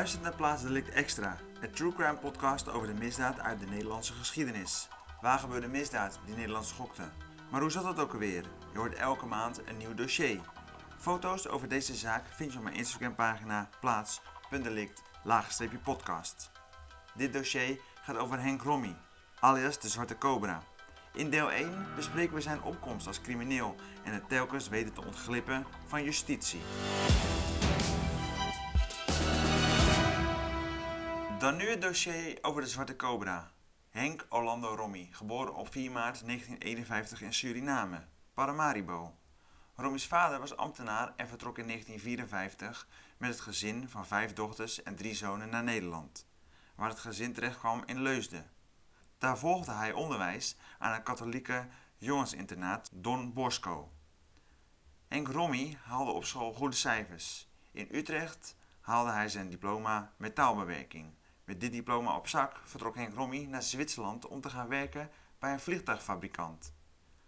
luistert naar Plaatsdelict Extra, het true crime podcast over de misdaad uit de Nederlandse geschiedenis. Waar gebeurde misdaad die Nederland schokte? Maar hoe zat het ook alweer? Je hoort elke maand een nieuw dossier. Foto's over deze zaak vind je op mijn Instagram pagina plaats.delict-podcast. Dit dossier gaat over Henk Rommy, alias de Zwarte Cobra. In deel 1 bespreken we zijn opkomst als crimineel en het telkens weten te ontglippen van justitie. Dan nu het dossier over de Zwarte Cobra. Henk Orlando Rommy, geboren op 4 maart 1951 in Suriname, Paramaribo. Rommy's vader was ambtenaar en vertrok in 1954 met het gezin van vijf dochters en drie zonen naar Nederland, waar het gezin terechtkwam in Leusden. Daar volgde hij onderwijs aan het katholieke jongensinternaat Don Bosco. Henk Rommy haalde op school goede cijfers. In Utrecht haalde hij zijn diploma metaalbewerking. Met dit diploma op zak vertrok Henk Rommy naar Zwitserland om te gaan werken bij een vliegtuigfabrikant.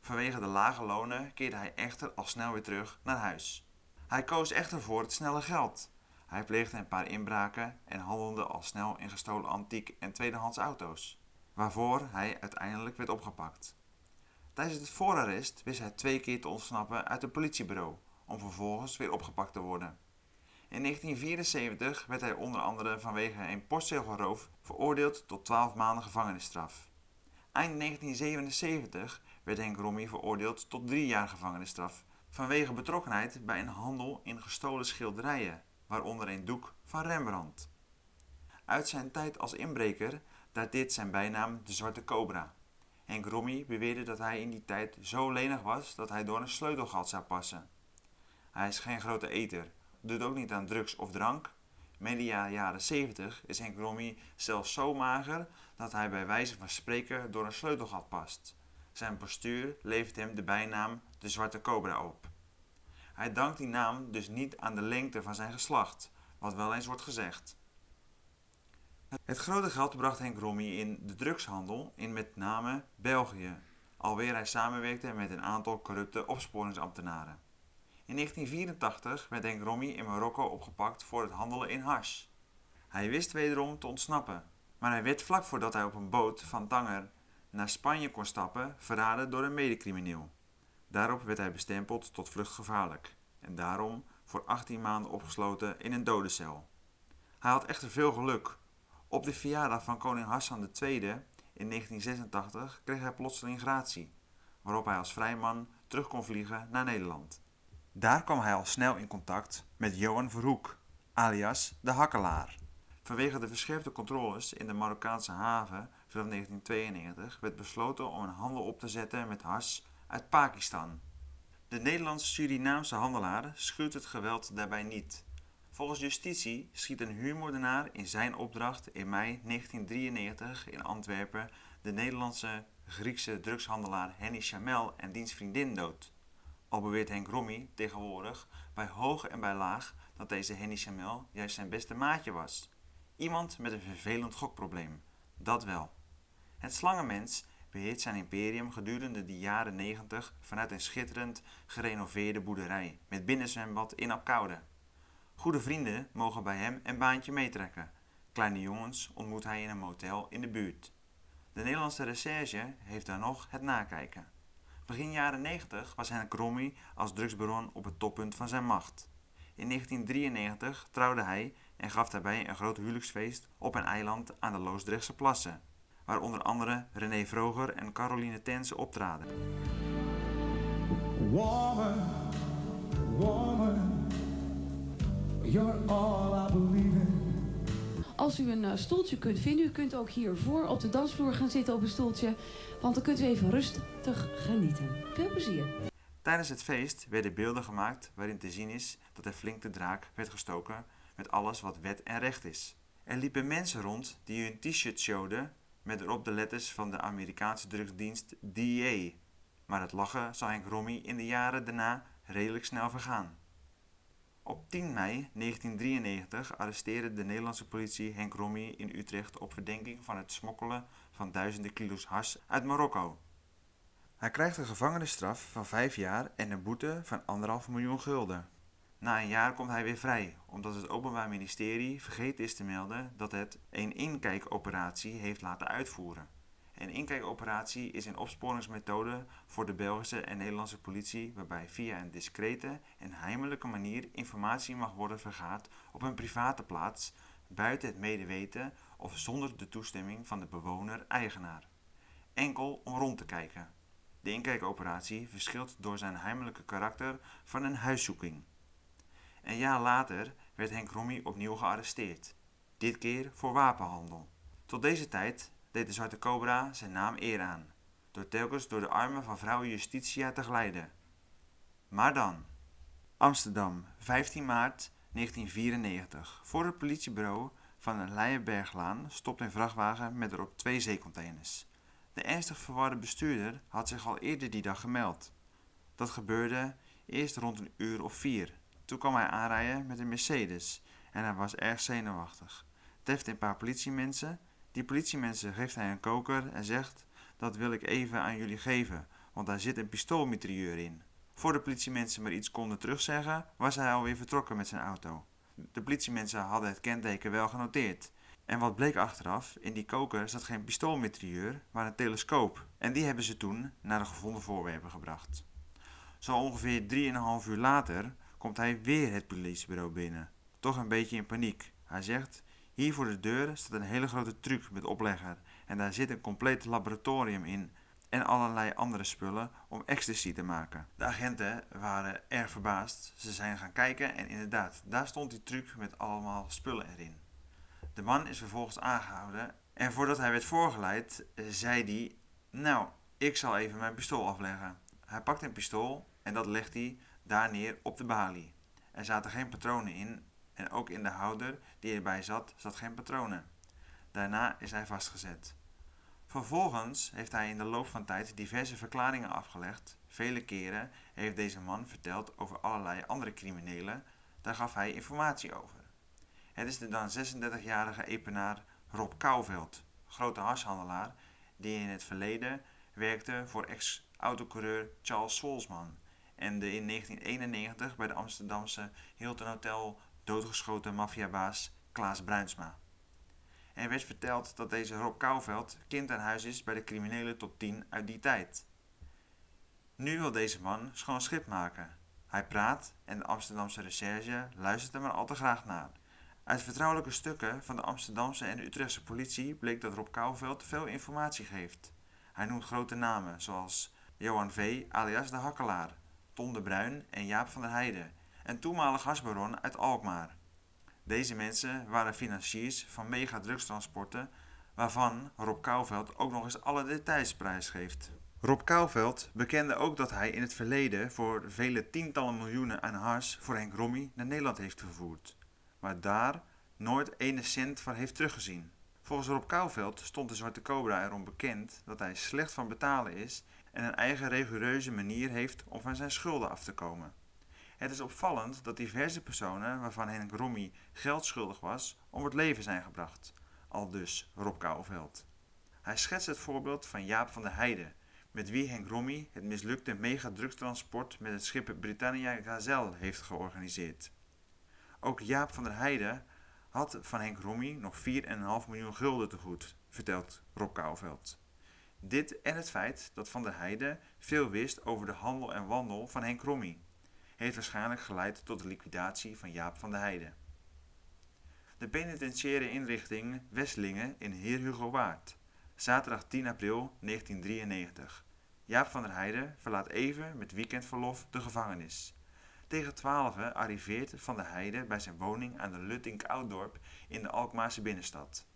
Vanwege de lage lonen keerde hij echter al snel weer terug naar huis. Hij koos echter voor het snelle geld. Hij pleegde een paar inbraken en handelde al snel in gestolen antiek en tweedehands auto's, waarvoor hij uiteindelijk werd opgepakt. Tijdens het voorarrest wist hij twee keer te ontsnappen uit een politiebureau, om vervolgens weer opgepakt te worden. In 1974 werd hij onder andere vanwege een postzegelroof veroordeeld tot 12 maanden gevangenisstraf. Eind 1977 werd Henk Rommy veroordeeld tot drie jaar gevangenisstraf vanwege betrokkenheid bij een handel in gestolen schilderijen, waaronder een doek van Rembrandt. Uit zijn tijd als inbreker dateert zijn bijnaam de Zwarte Cobra. Henk Rommy beweerde dat hij in die tijd zo lenig was dat hij door een sleutelgat zou passen. Hij is geen grote eter, doet ook niet aan drugs of drank. Media jaren 70 is Henk Rommy zelfs zo mager dat hij bij wijze van spreken door een sleutelgat past. Zijn postuur levert hem de bijnaam de Zwarte Cobra op. Hij dankt die naam dus niet aan de lengte van zijn geslacht, wat wel eens wordt gezegd. Het grote geld bracht Henk Rommy in de drugshandel in met name België, alweer hij samenwerkte met een aantal corrupte opsporingsambtenaren. In 1984 werd Henk in Marokko opgepakt voor het handelen in hash. Hij wist wederom te ontsnappen, maar hij werd vlak voordat hij op een boot van Tanger naar Spanje kon stappen verraden door een medecrimineel. Daarop werd hij bestempeld tot vluchtgevaarlijk en daarom voor 18 maanden opgesloten in een dodencel. Hij had echter veel geluk. Op de verjaardag van koning Hassan II in 1986 kreeg hij plotseling gratie, waarop hij als vrijman terug kon vliegen naar Nederland. Daar kwam hij al snel in contact met Johan Verhoek, alias de Hakkelaar. Vanwege de verscherpte controles in de Marokkaanse haven vanaf 1992 werd besloten om een handel op te zetten met has uit Pakistan. De Nederlands-Surinaamse handelaar schuwt het geweld daarbij niet. Volgens justitie schiet een huurmoordenaar in zijn opdracht in mei 1993 in Antwerpen de Nederlandse Griekse drugshandelaar Henny Chamel en diens vriendin dood. Al beweert Henk Rommy tegenwoordig bij hoog en bij laag dat deze Henny Chamel juist zijn beste maatje was. Iemand met een vervelend gokprobleem, dat wel. Het slangenmens beheert zijn imperium gedurende de jaren 90 vanuit een schitterend gerenoveerde boerderij met binnenzwembad in Apkoude. Goede vrienden mogen bij hem een baantje meetrekken. Kleine jongens ontmoet hij in een motel in de buurt. De Nederlandse recherche heeft daar nog het nakijken. Begin jaren 90 was Henk Rommy als drugsbaron op het toppunt van zijn macht. In 1993 trouwde hij en gaf daarbij een groot huwelijksfeest op een eiland aan de Loosdrechtse plassen, waar onder andere René Vroger en Caroline Tense optraden. Als u een uh, stoeltje kunt vinden, u kunt ook hiervoor op de dansvloer gaan zitten op een stoeltje. Want dan kunt u even rustig genieten. Veel plezier. Tijdens het feest werden beelden gemaakt waarin te zien is dat er flink de draak werd gestoken met alles wat wet en recht is. Er liepen mensen rond die hun t-shirt showden met erop de letters van de Amerikaanse drugsdienst DEA. Maar het lachen zal Henk Rommy in de jaren daarna redelijk snel vergaan. Op 10 mei 1993 arresteerde de Nederlandse politie Henk Rommy in Utrecht op verdenking van het smokkelen van duizenden kilo's hars uit Marokko. Hij krijgt een gevangenisstraf van 5 jaar en een boete van 1,5 miljoen gulden. Na een jaar komt hij weer vrij, omdat het Openbaar Ministerie vergeten is te melden dat het een inkijkoperatie heeft laten uitvoeren. Een inkijkoperatie is een opsporingsmethode voor de Belgische en Nederlandse politie waarbij via een discrete en heimelijke manier informatie mag worden vergaard op een private plaats buiten het medeweten of zonder de toestemming van de bewoner-eigenaar. Enkel om rond te kijken. De inkijkoperatie verschilt door zijn heimelijke karakter van een huiszoeking. Een jaar later werd Henk Rommie opnieuw gearresteerd, dit keer voor wapenhandel. Tot deze tijd deed de Zwarte Cobra zijn naam eer aan, door telkens door de armen van vrouw Justitia te glijden. Maar dan. Amsterdam, 15 maart 1994. Voor het politiebureau van de Leijenberglaan stopt een vrachtwagen met erop twee zeecontainers. De ernstig verwarde bestuurder had zich al eerder die dag gemeld. Dat gebeurde eerst rond een uur of vier. Toen kwam hij aanrijden met een Mercedes en hij was erg zenuwachtig. Teft een paar politiemensen. Die politiemensen geeft hij een koker en zegt: Dat wil ik even aan jullie geven, want daar zit een pistoolmitrailleur in. Voor de politiemensen maar iets konden terugzeggen, was hij alweer vertrokken met zijn auto. De politiemensen hadden het kenteken wel genoteerd. En wat bleek achteraf, in die koker zat geen pistoolmitrailleur, maar een telescoop. En die hebben ze toen naar de gevonden voorwerpen gebracht. Zo ongeveer 3,5 uur later komt hij weer het politiebureau binnen. Toch een beetje in paniek. Hij zegt: Hier voor de deur staat een hele grote truc met oplegger en daar zit een compleet laboratorium in en allerlei andere spullen om ecstasy te maken. De agenten waren erg verbaasd. Ze zijn gaan kijken en inderdaad, daar stond die truc met allemaal spullen erin. De man is vervolgens aangehouden en voordat hij werd voorgeleid, zei hij: Nou, ik zal even mijn pistool afleggen. Hij pakt een pistool en dat legt hij daar neer op de balie. Er zaten geen patronen in en ook in de houder die erbij zat, zat geen patronen. Daarna is hij vastgezet. Vervolgens heeft hij in de loop van tijd diverse verklaringen afgelegd. Vele keren heeft deze man verteld over allerlei andere criminelen. Daar gaf hij informatie over. Het is de dan 36-jarige epenaar Rob Kouwveld, grote harshandelaar, die in het verleden werkte voor ex-autocoureur Charles Swolsman en de in 1991 bij de Amsterdamse Hilton Hotel doodgeschoten maffiabaas Klaas Bruinsma. Er werd verteld dat deze Rob Kouwveld kind aan huis is bij de criminelen tot 10 uit die tijd. Nu wil deze man schoon schip maken. Hij praat en de Amsterdamse recherche luistert er maar al te graag naar. Uit vertrouwelijke stukken van de Amsterdamse en Utrechtse politie bleek dat Rob Kouwveld veel informatie geeft. Hij noemt grote namen zoals Johan V. alias de Hakkelaar, Ton de Bruin en Jaap van der Heijden, en toenmalig gasbaron uit Alkmaar. Deze mensen waren financiers van megadrugstransporten, waarvan Rob Kouwveld ook nog eens alle details prijsgeeft. Rob Kouwveld bekende ook dat hij in het verleden voor vele tientallen miljoenen aan hars voor Henk Rommie naar Nederland heeft vervoerd, maar daar nooit ene cent van heeft teruggezien. Volgens Rob Kouwveld stond de Zwarte Cobra erom bekend dat hij slecht van betalen is en een eigen rigoureuze manier heeft om van zijn schulden af te komen. Het is opvallend dat diverse personen waarvan Henk Rommie geld schuldig was, om het leven zijn gebracht, al dus Rob Kouwveld. Hij schetst het voorbeeld van Jaap van der Heijden, met wie Henk Rommie het mislukte megadrugstransport met het schip Britannia Gazelle heeft georganiseerd. Ook Jaap van der Heijden had van Henk Rommie nog 4,5 miljoen gulden te goed, vertelt Rob Kouwveld. Dit en het feit dat Van der Heijden veel wist over de handel en wandel van Henk Rommie heeft waarschijnlijk geleid tot de liquidatie van Jaap van der Heijden. De penitentiaire inrichting Westlingen in Heer Hugo Waard. Zaterdag 10 april 1993. Jaap van der Heijden verlaat even met weekendverlof de gevangenis. Tegen 12 arriveert Van der Heijden bij zijn woning aan de Luttink Ouddorp in de Alkmaarse binnenstad.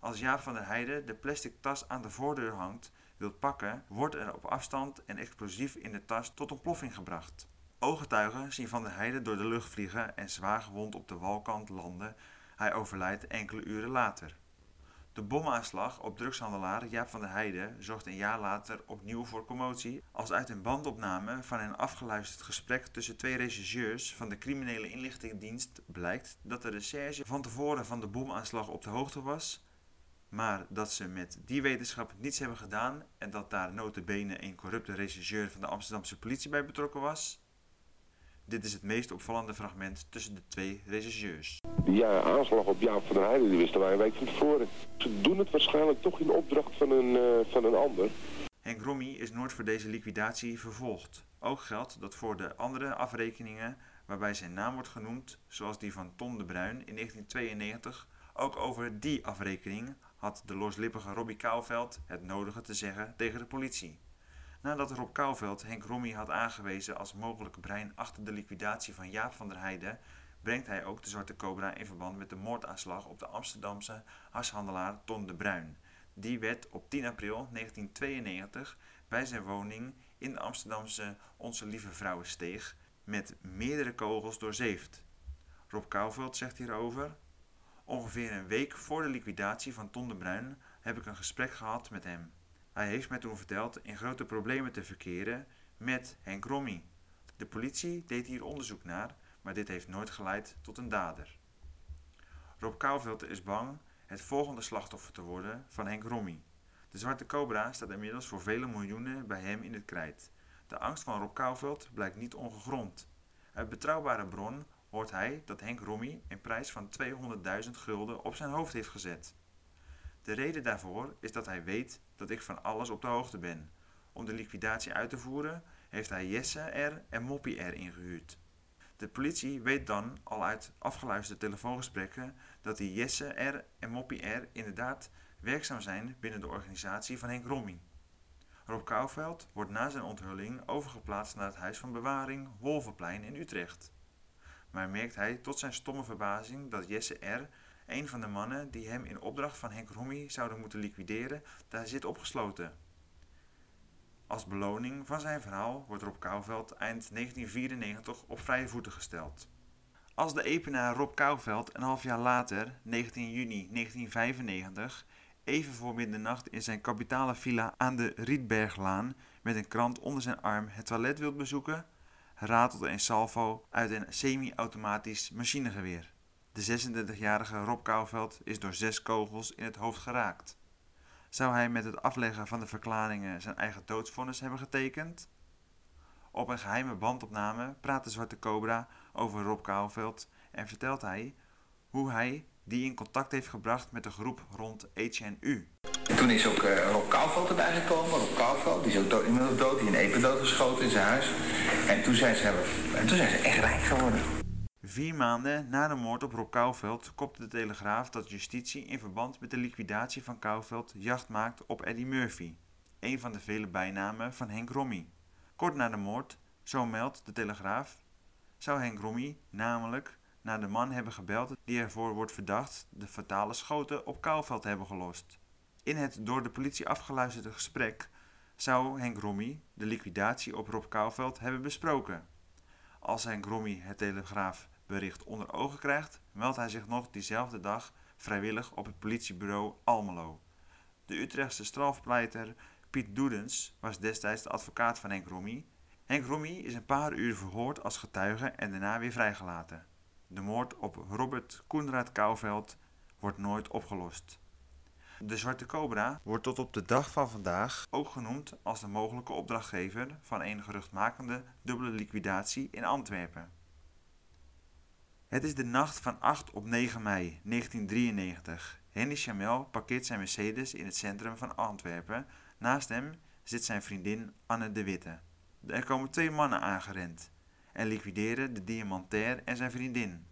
Als Jaap van der Heijden de plastic tas aan de voordeur hangt, wilt pakken, wordt er op afstand een explosief in de tas tot ontploffing gebracht. Ooggetuigen zien Van der Heijden door de lucht vliegen en zwaar gewond op de walkant landen. Hij overlijdt enkele uren later. De bomaanslag op drugshandelaar Jaap van der Heijden zorgt een jaar later opnieuw voor commotie als uit een bandopname van een afgeluisterd gesprek tussen twee rechercheurs van de criminele inlichtingendienst blijkt dat de recherche van tevoren van de bomaanslag op de hoogte was, maar dat ze met die wetenschap niets hebben gedaan en dat daar notabene een corrupte rechercheur van de Amsterdamse politie bij betrokken was. Dit is het meest opvallende fragment tussen de twee regisseurs. Die ja, aanslag op Jaap van der Heijden, die wisten wij een week van tevoren. Ze doen het waarschijnlijk toch in opdracht van een, uh, van een ander. Henk Romy is nooit voor deze liquidatie vervolgd. Ook geldt dat voor de andere afrekeningen waarbij zijn naam wordt genoemd, zoals die van Ton de Bruin in 1992, ook over die afrekening had de loslippige Robbie Kouwveld het nodige te zeggen tegen de politie. Nadat Rob Kouwveld Henk Romy had aangewezen als mogelijk brein achter de liquidatie van Jaap van der Heijden, brengt hij ook de Zwarte Cobra in verband met de moordaanslag op de Amsterdamse hashandelaar Ton de Bruin. Die werd op 10 april 1992 bij zijn woning in de Amsterdamse Onze Lieve Vrouwensteeg met meerdere kogels doorzeefd. Rob Kouwveld zegt hierover: Ongeveer een week voor de liquidatie van Ton de Bruin heb ik een gesprek gehad met hem. Hij heeft mij toen verteld in grote problemen te verkeren met Henk Romy. De politie deed hier onderzoek naar, maar dit heeft nooit geleid tot een dader. Rob Kouwveld is bang het volgende slachtoffer te worden van Henk Romy. De zwarte cobra staat inmiddels voor vele miljoenen bij hem in het krijt. De angst van Rob Kouwveld blijkt niet ongegrond. Uit betrouwbare bron hoort hij dat Henk Romy een prijs van 200.000 gulden op zijn hoofd heeft gezet. De reden daarvoor is dat hij weet dat ik van alles op de hoogte ben. Om de liquidatie uit te voeren heeft hij Jesse R. en Moppie R. ingehuurd. De politie weet dan al uit afgeluisterde telefoongesprekken dat die Jesse R. en Moppie R. inderdaad werkzaam zijn binnen de organisatie van Henk Romy. Rob Kouwveld wordt na zijn onthulling overgeplaatst naar het huis van bewaring Wolvenplein in Utrecht. Maar merkt hij tot zijn stomme verbazing dat Jesse R., een van de mannen die hem in opdracht van Henk Romy zouden moeten liquideren, daar zit opgesloten. Als beloning van zijn verhaal wordt Rob Kouwveld eind 1994 op vrije voeten gesteld. Als de epenaar Rob Kouwveld een half jaar later, 19 juni 1995, even voor middernacht in zijn kapitale villa aan de Rietberglaan met een krant onder zijn arm het toilet wilt bezoeken, ratelt een salvo uit een semi-automatisch machinegeweer. De 36-jarige Rob Kouwveld is door zes kogels in het hoofd geraakt. Zou hij met het afleggen van de verklaringen zijn eigen doodsvonnis hebben getekend? Op een geheime bandopname praat de Zwarte Cobra over Rob Kouwveld en vertelt hij hoe hij die in contact heeft gebracht met de groep rond HNU. toen is ook uh, Rob Kouwveld erbij gekomen. Rob Kouwveld, die is ook dood, inmiddels dood, die in Epen doodgeschoten in zijn huis. En toen en toen zijn ze echt rijk geworden. Vier maanden na de moord op Rob Kouwveld kopte de Telegraaf dat justitie in verband met de liquidatie van Kouwveld jacht maakt op Eddie Murphy, een van de vele bijnamen van Henk Romy. Kort na de moord, zo meldt de Telegraaf, zou Henk Romy namelijk naar de man hebben gebeld die ervoor wordt verdacht de fatale schoten op Kouwveld hebben gelost. In het door de politie afgeluisterde gesprek zou Henk Romy de liquidatie op Rob Kouwveld hebben besproken. Als Henk Romy het telegraafbericht onder ogen krijgt, meldt hij zich nog diezelfde dag vrijwillig op het politiebureau Almelo. De Utrechtse strafpleiter Piet Doedens was destijds de advocaat van Henk Romy. Henk Romy is een paar uur verhoord als getuige en daarna weer vrijgelaten. De moord op Robert Koenraad Kouwveld wordt nooit opgelost. De Zwarte Cobra wordt tot op de dag van vandaag ook genoemd als de mogelijke opdrachtgever van een geruchtmakende dubbele liquidatie in Antwerpen. Het is de nacht van 8 op 9 mei 1993. Henny Chamel parkeert zijn Mercedes in het centrum van Antwerpen. Naast hem zit zijn vriendin Anne de Witte. Er komen twee mannen aangerend en liquideren de diamantair en zijn vriendin.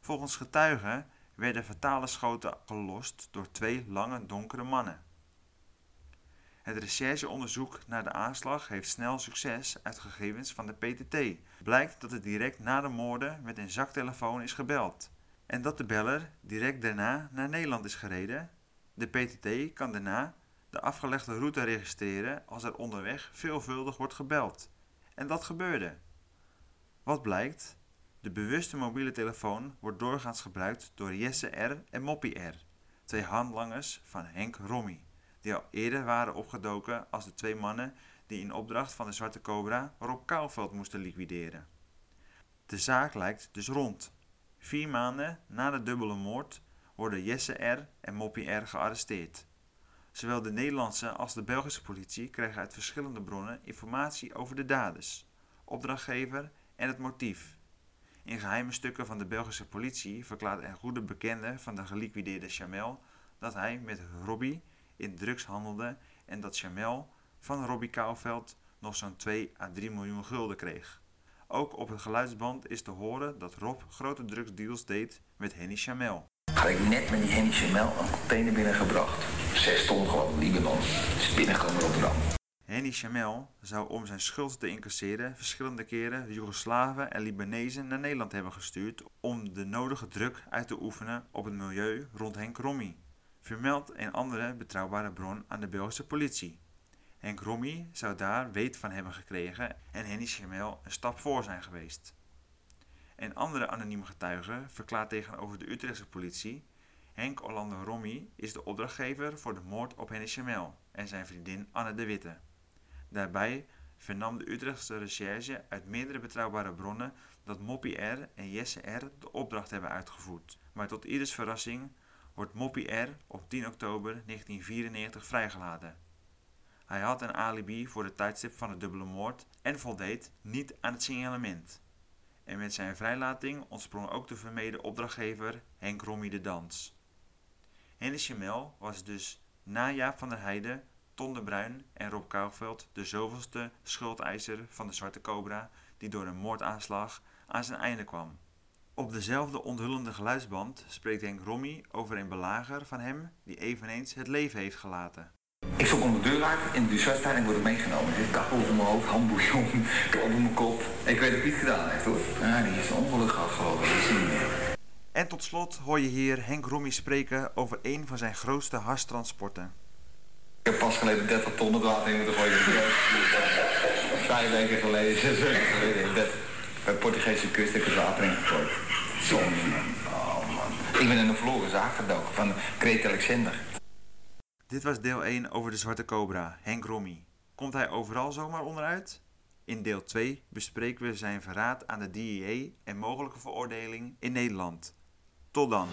Volgens getuigen werden fatale schoten gelost door twee lange donkere mannen. Het rechercheonderzoek naar de aanslag heeft snel succes uit gegevens van de PTT. Blijkt dat het direct na de moorden met een zaktelefoon is gebeld en dat de beller direct daarna naar Nederland is gereden. De PTT kan daarna de afgelegde route registreren als er onderweg veelvuldig wordt gebeld. En dat gebeurde. Wat blijkt? De bewuste mobiele telefoon wordt doorgaans gebruikt door Jesse R. en Moppie R., twee handlangers van Henk Romy, die al eerder waren opgedoken als de twee mannen die in opdracht van de Zwarte Cobra Rob Kouwveld moesten liquideren. De zaak lijkt dus rond. Vier maanden na de dubbele moord worden Jesse R. en Moppie R. gearresteerd. Zowel de Nederlandse als de Belgische politie krijgen uit verschillende bronnen informatie over de daders, opdrachtgever en het motief. In geheime stukken van de Belgische politie verklaart een goede bekende van de geliquideerde Chamel dat hij met Robbie in drugs handelde en dat Chamel van Robbie Kouwveld nog zo'n 2 à 3 miljoen gulden kreeg. Ook op het geluidsband is te horen dat Rob grote drugsdeals deed met Henny Chamel. Had ik net met die Henny Chamel een container binnengebracht. Zes ton gewoon, Libanon. Is binnengekomen Rotterdam. Henny Chamel zou om zijn schuld te incasseren verschillende keren Joegoslaven en Libanezen naar Nederland hebben gestuurd om de nodige druk uit te oefenen op het milieu rond Henk Rommy. Vermeldt een andere betrouwbare bron aan de Belgische politie. Henk Rommy zou daar weet van hebben gekregen en Henny Chamel een stap voor zijn geweest. Een andere anonieme getuige verklaart tegenover de Utrechtse politie Henk Orlando Rommy is de opdrachtgever voor de moord op Henny Chamel en zijn vriendin Anne de Witte. Daarbij vernam de Utrechtse recherche uit meerdere betrouwbare bronnen dat Moppie R. en Jesse R. de opdracht hebben uitgevoerd. Maar tot ieders verrassing wordt Moppie R. op 10 oktober 1994 vrijgelaten. Hij had een alibi voor het tijdstip van de dubbele moord en voldeed niet aan het signalement. En met zijn vrijlating ontsprong ook de vermeden opdrachtgever Henk Rommy de Dans. Henny Chamel was dus na Jaap van der Heijden Ton de Bruin en Rob Kouwveld de zoveelste schuldeiser van de Zwarte Cobra die door een moordaanslag aan zijn einde kwam. Op dezelfde onthullende geluidsband spreekt Henk Rommy over een belager van hem die eveneens het leven heeft gelaten. Ik stond onder de deur uit in de dussuistaan en word ik meegenomen. Ik kap over mijn hoofd, handboeien om, over mijn kop. Ik weet dat Piet gedaan heeft hoor. Ja, die is een ongeluk gehad geloof ik. Niet meer. En tot slot hoor je hier Henk Rommy spreken over een van zijn grootste harstransporten. Ik heb pas geleden 30 ton het water in moeten gooien. Vijf weken geleden, zes weken geleden in bed. Bij de Portugese kust heb ik het water ingegooid. Oh. Ik ben in een verloren zaak van Kreet Alexander. Dit was deel 1 over de Zwarte Cobra, Henk Rommy. Komt hij overal zomaar onderuit? In deel 2 bespreken we zijn verraad aan de DEA en mogelijke veroordeling in Nederland. Tot dan!